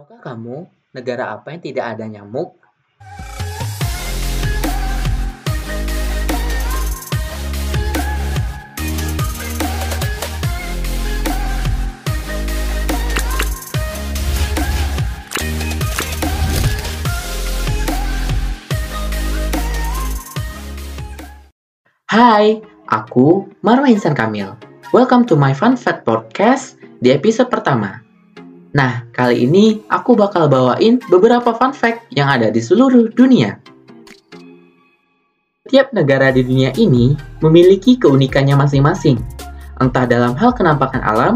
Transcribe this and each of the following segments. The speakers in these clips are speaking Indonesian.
Tahukah kamu negara apa yang tidak ada nyamuk? Hai, aku Marwa Insan Kamil. Welcome to my Fun Fact Podcast di episode pertama. Nah, kali ini aku bakal bawain beberapa fun fact yang ada di seluruh dunia. Tiap negara di dunia ini memiliki keunikannya masing-masing, entah dalam hal kenampakan alam,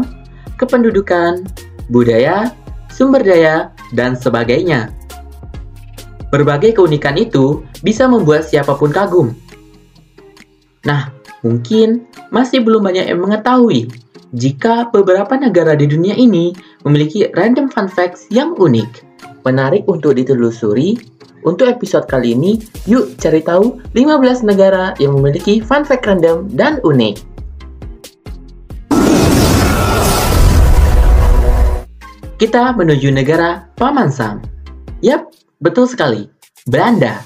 kependudukan, budaya, sumber daya, dan sebagainya. Berbagai keunikan itu bisa membuat siapa pun kagum. Nah, mungkin masih belum banyak yang mengetahui jika beberapa negara di dunia ini memiliki random fun facts yang unik. Menarik untuk ditelusuri. Untuk episode kali ini, yuk cari tahu 15 negara yang memiliki fun fact random dan unik. Kita menuju negara Paman Sam. Yap, betul sekali. Belanda.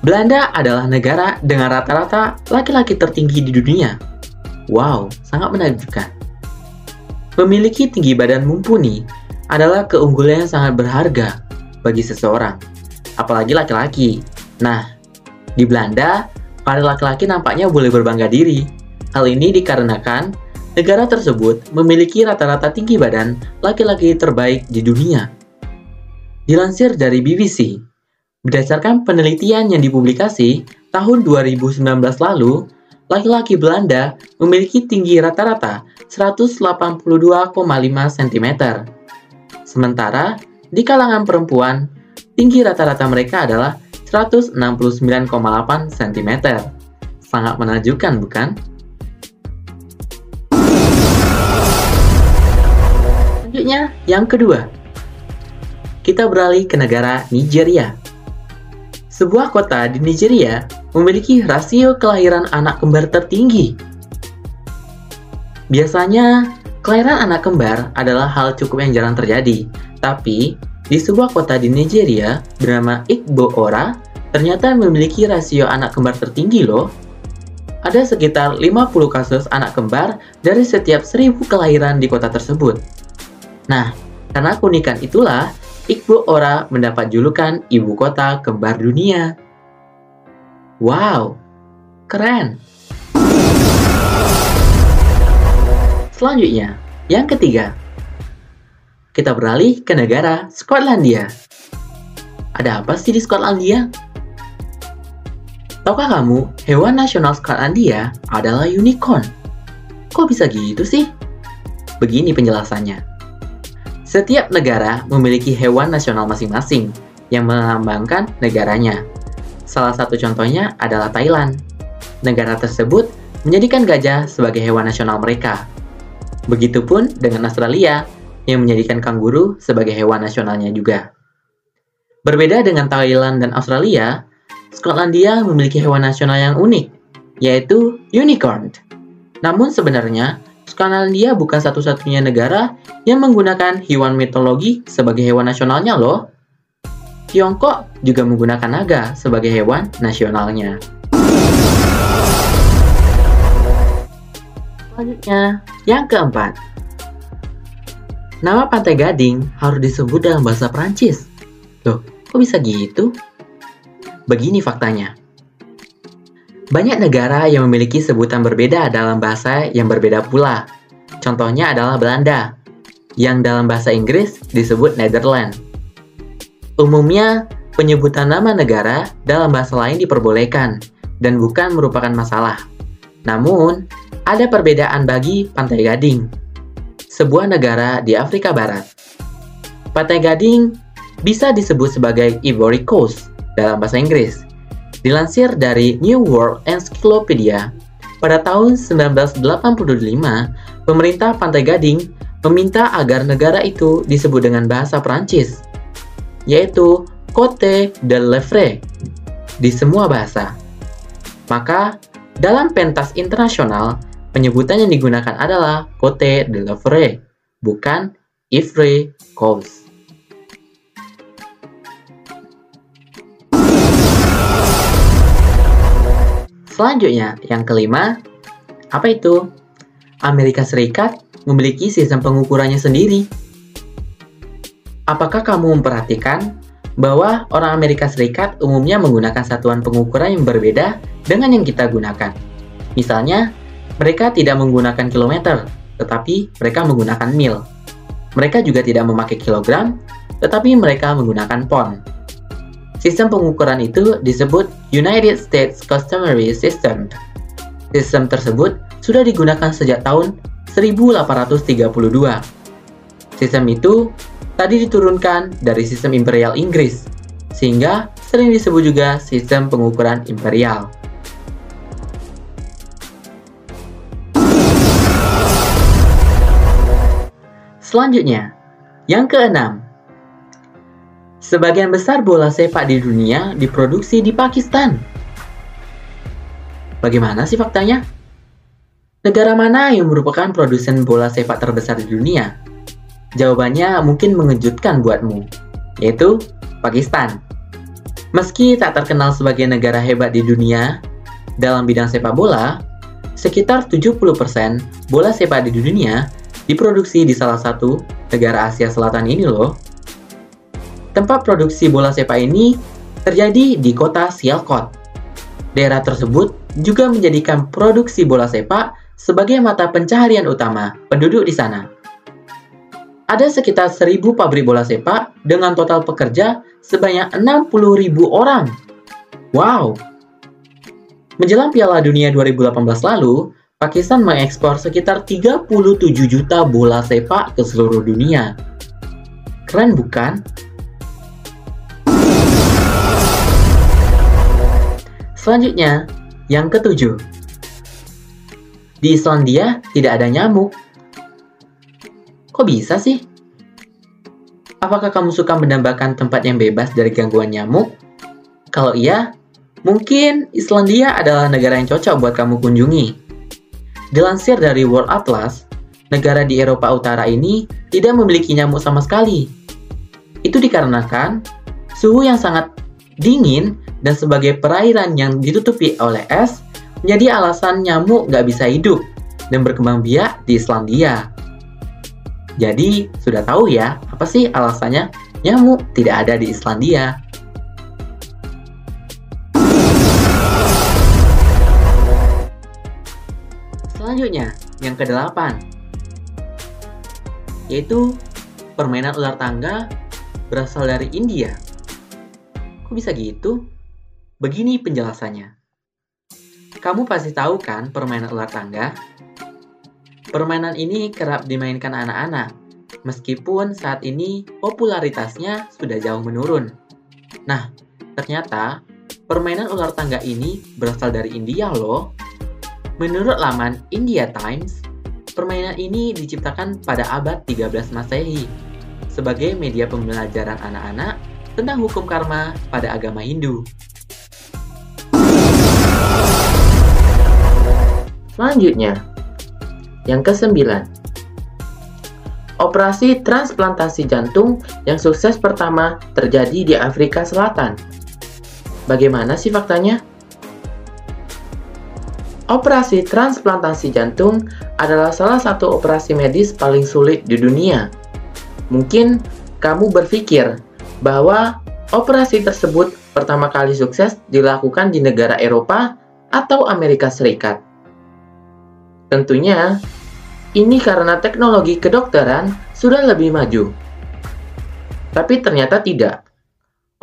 Belanda adalah negara dengan rata-rata laki-laki tertinggi di dunia. Wow, sangat menakjubkan. Memiliki tinggi badan mumpuni adalah keunggulan yang sangat berharga bagi seseorang, apalagi laki-laki. Nah, di Belanda, para laki-laki nampaknya boleh berbangga diri. Hal ini dikarenakan negara tersebut memiliki rata-rata tinggi badan laki-laki terbaik di dunia. Dilansir dari BBC, berdasarkan penelitian yang dipublikasi tahun 2019 lalu, laki-laki Belanda memiliki tinggi rata-rata 182,5 cm. Sementara di kalangan perempuan, tinggi rata-rata mereka adalah 169,8 cm. Sangat menakjubkan, bukan? Selanjutnya, yang kedua. Kita beralih ke negara Nigeria. Sebuah kota di Nigeria memiliki rasio kelahiran anak kembar tertinggi. Biasanya, kelahiran anak kembar adalah hal cukup yang jarang terjadi, tapi di sebuah kota di Nigeria bernama Igbo Ora ternyata memiliki rasio anak kembar tertinggi loh. Ada sekitar 50 kasus anak kembar dari setiap 1000 kelahiran di kota tersebut. Nah, karena keunikan itulah Igbo Ora mendapat julukan ibu kota kembar dunia. Wow, keren. Selanjutnya, yang ketiga. Kita beralih ke negara Skotlandia. Ada apa sih di Skotlandia? Tahukah kamu, hewan nasional Skotlandia adalah unicorn. Kok bisa gitu sih? Begini penjelasannya. Setiap negara memiliki hewan nasional masing-masing yang melambangkan negaranya. Salah satu contohnya adalah Thailand. Negara tersebut menjadikan gajah sebagai hewan nasional mereka. Begitupun dengan Australia yang menjadikan kanguru sebagai hewan nasionalnya juga. Berbeda dengan Thailand dan Australia, Skotlandia memiliki hewan nasional yang unik, yaitu unicorn. Namun sebenarnya, Skotlandia bukan satu-satunya negara yang menggunakan hewan mitologi sebagai hewan nasionalnya loh. Tiongkok juga menggunakan naga sebagai hewan nasionalnya. Selanjutnya, yang keempat. Nama Pantai Gading harus disebut dalam bahasa Prancis. Loh, kok bisa gitu? Begini faktanya. Banyak negara yang memiliki sebutan berbeda dalam bahasa yang berbeda pula. Contohnya adalah Belanda, yang dalam bahasa Inggris disebut Netherlands. Umumnya, penyebutan nama negara dalam bahasa lain diperbolehkan dan bukan merupakan masalah. Namun, ada perbedaan bagi Pantai Gading, sebuah negara di Afrika Barat. Pantai Gading bisa disebut sebagai Ivory Coast dalam bahasa Inggris, Dilansir dari New World Encyclopedia, pada tahun 1985, pemerintah Pantai Gading meminta agar negara itu disebut dengan bahasa Prancis, yaitu Côte dan Lefre di semua bahasa. Maka, dalam pentas internasional, penyebutan yang digunakan adalah Côte de Lefre, bukan Ifre coles Selanjutnya, yang kelima, apa itu? Amerika Serikat memiliki sistem pengukurannya sendiri Apakah kamu memperhatikan bahwa orang Amerika Serikat umumnya menggunakan satuan pengukuran yang berbeda dengan yang kita gunakan? Misalnya, mereka tidak menggunakan kilometer, tetapi mereka menggunakan mil. Mereka juga tidak memakai kilogram, tetapi mereka menggunakan pon. Sistem pengukuran itu disebut United States Customary System. Sistem tersebut sudah digunakan sejak tahun 1832. Sistem itu tadi diturunkan dari sistem imperial Inggris, sehingga sering disebut juga sistem pengukuran imperial. Selanjutnya, yang keenam, Sebagian besar bola sepak di dunia diproduksi di Pakistan. Bagaimana sih faktanya? Negara mana yang merupakan produsen bola sepak terbesar di dunia? Jawabannya mungkin mengejutkan buatmu, yaitu Pakistan. Meski tak terkenal sebagai negara hebat di dunia dalam bidang sepak bola, sekitar 70% bola sepak di dunia diproduksi di salah satu negara Asia Selatan ini loh. Tempat produksi bola sepak ini terjadi di kota Sialkot. Daerah tersebut juga menjadikan produksi bola sepak sebagai mata pencaharian utama penduduk di sana. Ada sekitar 1000 pabrik bola sepak dengan total pekerja sebanyak 60.000 orang. Wow! Menjelang Piala Dunia 2018 lalu, Pakistan mengekspor sekitar 37 juta bola sepak ke seluruh dunia. Keren bukan? Selanjutnya, yang ketujuh. Di Islandia tidak ada nyamuk. Kok bisa sih? Apakah kamu suka mendambakan tempat yang bebas dari gangguan nyamuk? Kalau iya, mungkin Islandia adalah negara yang cocok buat kamu kunjungi. Dilansir dari World Atlas, negara di Eropa Utara ini tidak memiliki nyamuk sama sekali. Itu dikarenakan suhu yang sangat dingin dan sebagai perairan yang ditutupi oleh es menjadi alasan nyamuk nggak bisa hidup dan berkembang biak di Islandia. Jadi, sudah tahu ya, apa sih alasannya nyamuk tidak ada di Islandia? Selanjutnya, yang kedelapan, yaitu permainan ular tangga berasal dari India. Kok bisa gitu? Begini penjelasannya. Kamu pasti tahu kan permainan ular tangga? Permainan ini kerap dimainkan anak-anak, meskipun saat ini popularitasnya sudah jauh menurun. Nah, ternyata permainan ular tangga ini berasal dari India loh. Menurut laman India Times, permainan ini diciptakan pada abad 13 Masehi sebagai media pembelajaran anak-anak tentang hukum karma pada agama Hindu. Selanjutnya, yang kesembilan, operasi transplantasi jantung yang sukses pertama terjadi di Afrika Selatan. Bagaimana sih faktanya? Operasi transplantasi jantung adalah salah satu operasi medis paling sulit di dunia. Mungkin kamu berpikir bahwa operasi tersebut pertama kali sukses dilakukan di negara Eropa atau Amerika Serikat. Tentunya, ini karena teknologi kedokteran sudah lebih maju. Tapi ternyata tidak.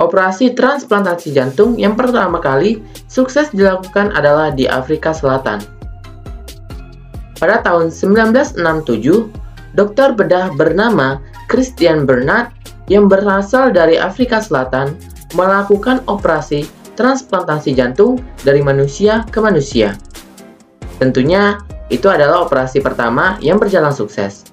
Operasi transplantasi jantung yang pertama kali sukses dilakukan adalah di Afrika Selatan. Pada tahun 1967, dokter bedah bernama Christian Bernard yang berasal dari Afrika Selatan melakukan operasi transplantasi jantung dari manusia ke manusia. Tentunya, itu adalah operasi pertama yang berjalan sukses.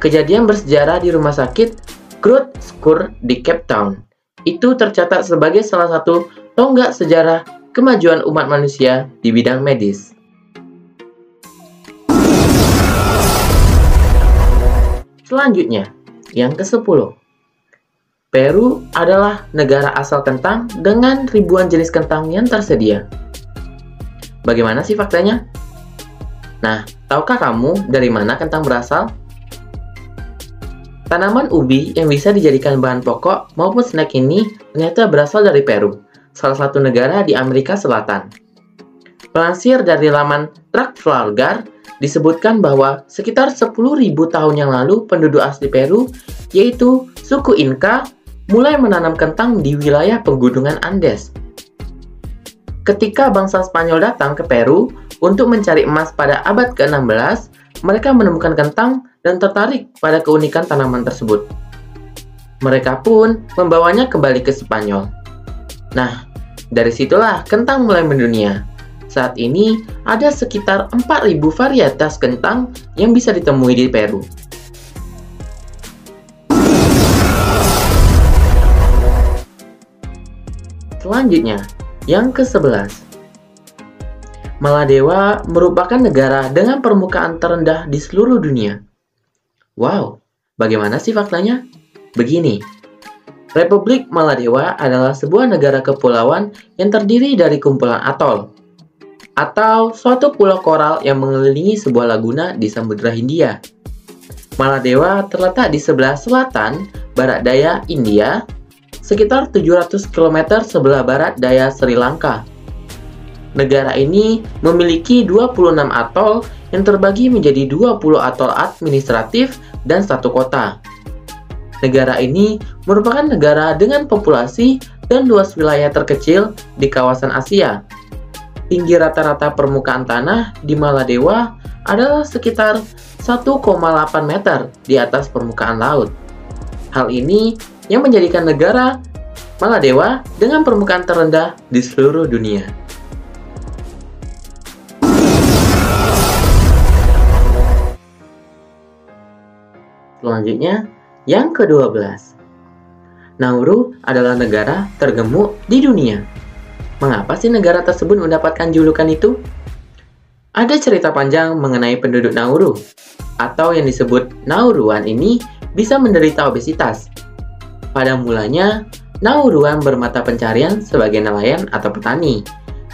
Kejadian bersejarah di rumah sakit Groote Schuur di Cape Town. Itu tercatat sebagai salah satu tonggak sejarah kemajuan umat manusia di bidang medis. Selanjutnya, yang ke-10. Peru adalah negara asal kentang dengan ribuan jenis kentang yang tersedia. bagaimana sih faktanya? Nah, tahukah kamu dari mana kentang berasal? Tanaman ubi yang bisa dijadikan bahan pokok maupun snack ini ternyata berasal dari Peru, salah satu negara di Amerika Selatan. Melansir dari laman Trafalgar, disebutkan bahwa sekitar 10.000 tahun yang lalu penduduk asli Peru, yaitu suku Inca, mulai menanam kentang di wilayah pegunungan Andes. Ketika bangsa Spanyol datang ke Peru untuk mencari emas pada abad ke-16, mereka menemukan kentang dan tertarik pada keunikan tanaman tersebut. Mereka pun membawanya kembali ke Spanyol. Nah, dari situlah kentang mulai mendunia. Saat ini ada sekitar 4.000 varietas kentang yang bisa ditemui di Peru. Selanjutnya, yang ke-11. Maladewa merupakan negara dengan permukaan terendah di seluruh dunia. Wow, bagaimana sih faktanya? Begini, Republik Maladewa adalah sebuah negara kepulauan yang terdiri dari kumpulan atol, atau suatu pulau koral yang mengelilingi sebuah laguna di Samudra Hindia. Maladewa terletak di sebelah selatan barat daya India, sekitar 700 km sebelah barat daya Sri Lanka. Negara ini memiliki 26 atol yang terbagi menjadi 20 atol administratif dan satu kota. Negara ini merupakan negara dengan populasi dan luas wilayah terkecil di kawasan Asia. Tinggi rata-rata permukaan tanah di Maladewa adalah sekitar 1,8 meter di atas permukaan laut. Hal ini yang menjadikan negara Maladewa dengan permukaan terendah di seluruh dunia. Selanjutnya, yang ke-12. Nauru adalah negara tergemuk di dunia. Mengapa sih negara tersebut mendapatkan julukan itu? Ada cerita panjang mengenai penduduk Nauru, atau yang disebut Nauruan ini bisa menderita obesitas. Pada mulanya, Nauruan bermata pencarian sebagai nelayan atau petani,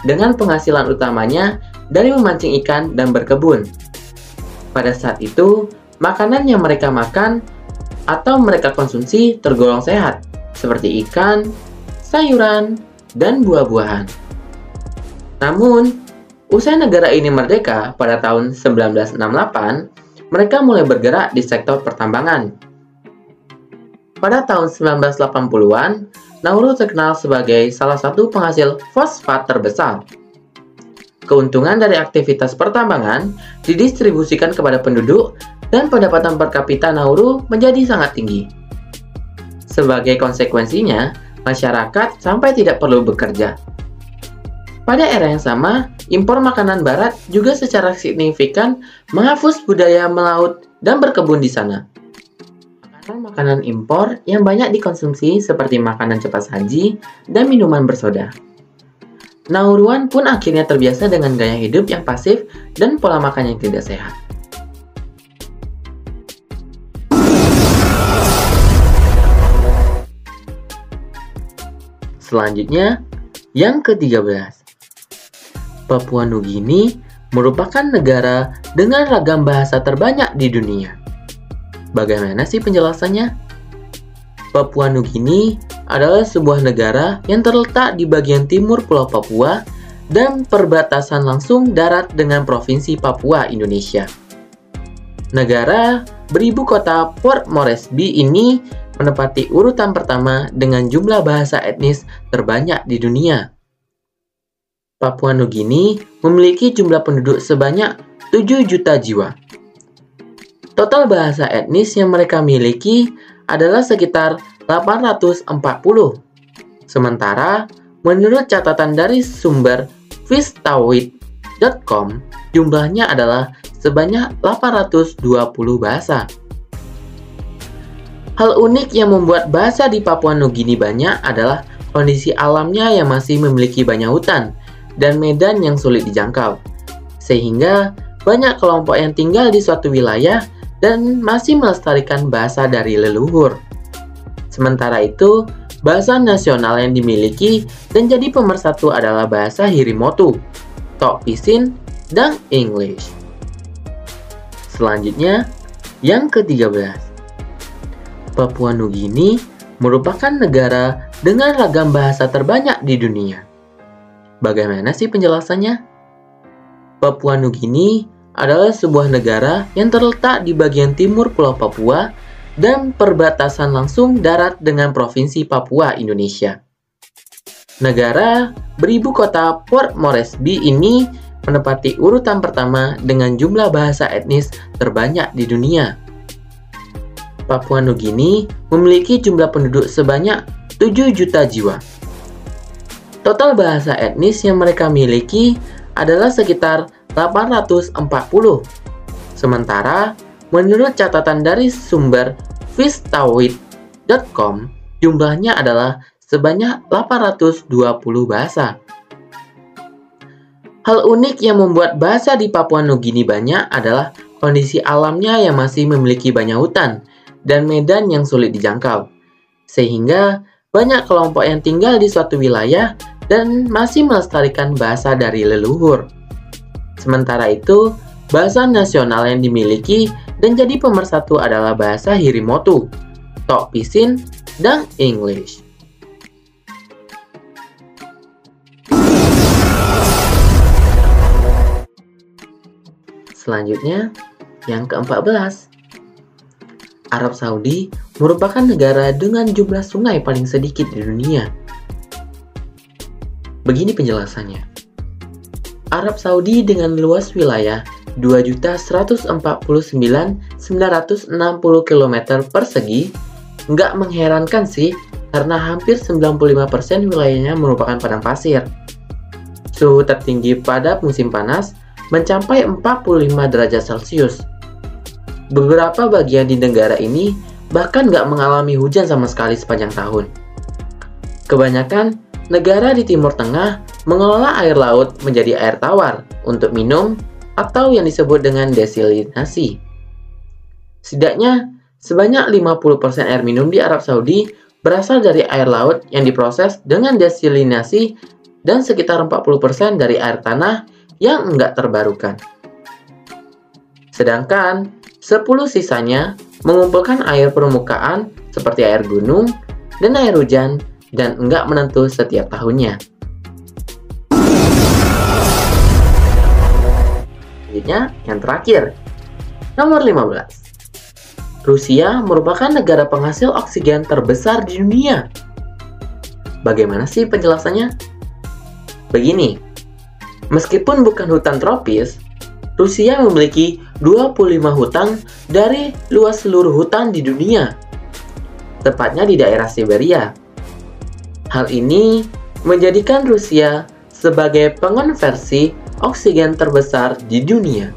dengan penghasilan utamanya dari memancing ikan dan berkebun. Pada saat itu, Makanan yang mereka makan atau mereka konsumsi tergolong sehat, seperti ikan, sayuran, dan buah-buahan. Namun, usai negara ini merdeka pada tahun 1968, mereka mulai bergerak di sektor pertambangan. Pada tahun 1980-an, Nauru terkenal sebagai salah satu penghasil fosfat terbesar. Keuntungan dari aktivitas pertambangan didistribusikan kepada penduduk dan pendapatan per kapita Nauru menjadi sangat tinggi. Sebagai konsekuensinya, masyarakat sampai tidak perlu bekerja. Pada era yang sama, impor makanan barat juga secara signifikan menghapus budaya melaut dan berkebun di sana. Makanan-makanan impor yang banyak dikonsumsi seperti makanan cepat saji dan minuman bersoda. Nauruan pun akhirnya terbiasa dengan gaya hidup yang pasif dan pola makan yang tidak sehat. Selanjutnya, yang ke-13. Papua Nugini merupakan negara dengan ragam bahasa terbanyak di dunia. Bagaimana sih penjelasannya? Papua Nugini adalah sebuah negara yang terletak di bagian timur Pulau Papua dan perbatasan langsung darat dengan Provinsi Papua, Indonesia. Negara beribu kota Port Moresby ini menempati urutan pertama dengan jumlah bahasa etnis terbanyak di dunia. Papua Nugini memiliki jumlah penduduk sebanyak 7 juta jiwa. Total bahasa etnis yang mereka miliki adalah sekitar 840. Sementara, menurut catatan dari sumber fistawit.com, jumlahnya adalah sebanyak 820 bahasa. Hal unik yang membuat bahasa di Papua Nugini banyak adalah kondisi alamnya yang masih memiliki banyak hutan dan medan yang sulit dijangkau. Sehingga banyak kelompok yang tinggal di suatu wilayah dan masih melestarikan bahasa dari leluhur. Sementara itu, bahasa nasional yang dimiliki dan jadi pemersatu adalah bahasa Hirimotu. Talk Pisin, dan English. Selanjutnya, yang ke-13. Papua Nugini merupakan negara dengan ragam bahasa terbanyak di dunia. Bagaimana sih penjelasannya? Papua Nugini adalah sebuah negara yang terletak di bagian timur Pulau Papua dan perbatasan langsung darat dengan Provinsi Papua, Indonesia. Negara beribu kota Port Moresby ini menempati urutan pertama dengan jumlah bahasa etnis terbanyak di dunia. Papua Nugini memiliki jumlah penduduk sebanyak 7 juta jiwa. Total bahasa etnis yang mereka miliki adalah sekitar 840. Sementara, menurut catatan dari sumber fistawit.com, jumlahnya adalah sebanyak 820 bahasa. Hal unik yang membuat bahasa di Papua Nugini banyak adalah kondisi alamnya yang masih memiliki banyak hutan dan medan yang sulit dijangkau. Sehingga banyak kelompok yang tinggal di suatu wilayah dan masih melestarikan bahasa dari leluhur. Sementara itu, bahasa nasional yang dimiliki dan jadi pemersatu adalah bahasa Hirimotu, Tok Pisin, dan English. Selanjutnya, yang ke-14. Arab Saudi merupakan negara dengan jumlah sungai paling sedikit di dunia. Begini penjelasannya. Arab Saudi dengan luas wilayah 2.149.960 km persegi nggak mengherankan sih karena hampir 95% wilayahnya merupakan padang pasir. Suhu tertinggi pada musim panas mencapai 45 derajat Celcius. Beberapa bagian di negara ini bahkan nggak mengalami hujan sama sekali sepanjang tahun. Kebanyakan negara di Timur Tengah mengelola air laut menjadi air tawar untuk minum atau yang disebut dengan desilinasi. Setidaknya sebanyak 50% air minum di Arab Saudi berasal dari air laut yang diproses dengan desilinasi dan sekitar 40% dari air tanah yang enggak terbarukan. Sedangkan 10 sisanya mengumpulkan air permukaan seperti air gunung dan air hujan dan enggak menentu setiap tahunnya. Selanjutnya, yang terakhir. Nomor 15. Rusia merupakan negara penghasil oksigen terbesar di dunia. Bagaimana sih penjelasannya? Begini, Meskipun bukan hutan tropis, Rusia memiliki 25 hutan dari luas seluruh hutan di dunia, tepatnya di daerah Siberia. Hal ini menjadikan Rusia sebagai pengonversi oksigen terbesar di dunia.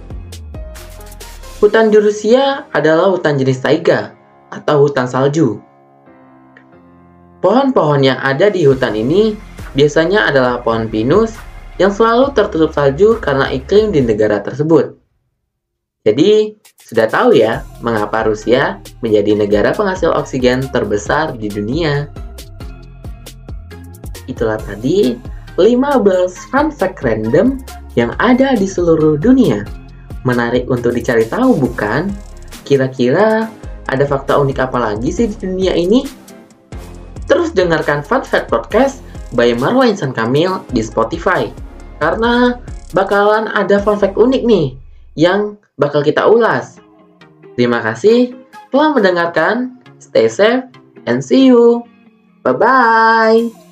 Hutan di Rusia adalah hutan jenis taiga atau hutan salju. Pohon-pohon yang ada di hutan ini biasanya adalah pohon pinus yang selalu tertutup salju karena iklim di negara tersebut. Jadi, sudah tahu ya mengapa Rusia menjadi negara penghasil oksigen terbesar di dunia. Itulah tadi 15 fun fact random yang ada di seluruh dunia. Menarik untuk dicari tahu bukan? Kira-kira ada fakta unik apa lagi sih di dunia ini? Terus dengarkan Fun Fact Podcast by Marwa Insan Kamil di Spotify karena bakalan ada fun fact unik nih yang bakal kita ulas. Terima kasih telah mendengarkan. Stay safe and see you. Bye bye.